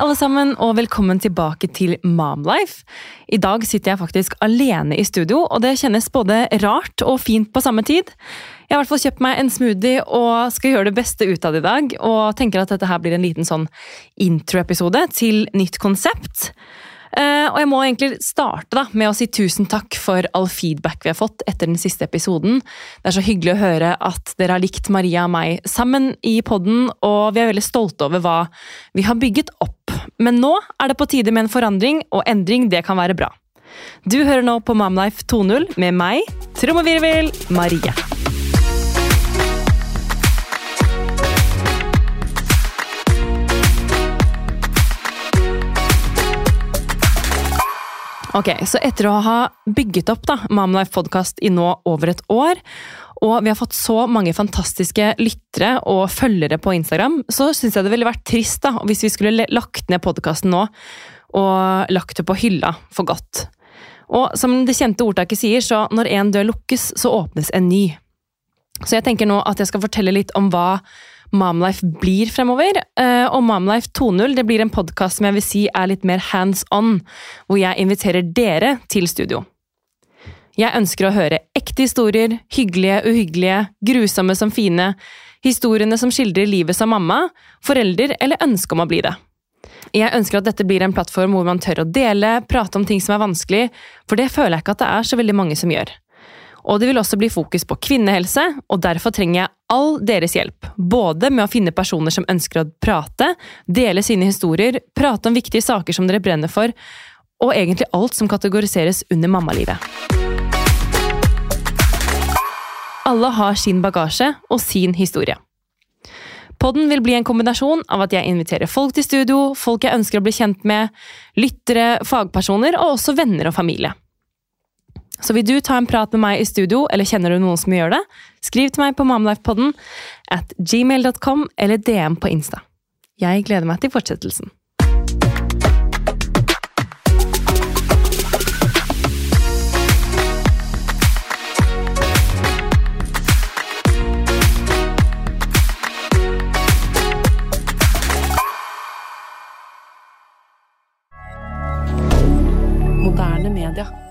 alle sammen, og velkommen tilbake til Momlife. I dag sitter jeg faktisk alene i studio, og det kjennes både rart og fint på samme tid. Jeg har i hvert fall kjøpt meg en smoothie og skal gjøre det beste ut av det i dag. Og tenker at dette her blir en liten sånn introepisode til nytt konsept. Eh, og jeg må egentlig starte da, med å si tusen takk for all feedback vi har fått etter den siste episoden. Det er så hyggelig å høre at dere har likt Maria og meg sammen i podden, og vi er veldig stolte over hva vi har bygget opp. Men nå er det på tide med en forandring, og endring det kan være bra. Du hører nå på Mamlife 2.0 med meg, trommevirvel, Marie. Ok, Så etter å ha bygget opp da, Mamlife Podcast i nå over et år, og vi har fått så mange fantastiske lyttere og følgere på Instagram, så syns jeg det ville vært trist da, hvis vi skulle lagt ned podkasten nå og lagt det på hylla for godt. Og som det kjente ordtaket sier, så når en dør lukkes, så åpnes en ny. Så jeg tenker nå at jeg skal fortelle litt om hva Momlife blir fremover. Eh, og Mamlife 2.0 det blir en podkast som jeg vil si er litt mer hands on, hvor jeg inviterer dere til studio. Jeg ønsker å høre ekte historier, hyggelige, uhyggelige, grusomme som fine, historiene som skildrer livet som mamma, forelder eller ønske om å bli det. Jeg ønsker at dette blir en plattform hvor man tør å dele, prate om ting som er vanskelig, for det føler jeg ikke at det er så veldig mange som gjør. Og det vil også bli fokus på kvinnehelse, og derfor trenger jeg all deres hjelp. Både med å finne personer som ønsker å prate, dele sine historier, prate om viktige saker som dere brenner for, og egentlig alt som kategoriseres under mammalivet. Alle har sin bagasje og sin historie. Podden vil bli en kombinasjon av at jeg inviterer folk til studio, folk jeg ønsker å bli kjent med, lyttere, fagpersoner og også venner og familie. Så vil du ta en prat med meg i studio, eller kjenner du noen som gjør det, skriv til meg på mamlifepodden at gmail.com eller DM på Insta. Jeg gleder meg til fortsettelsen. moderne media.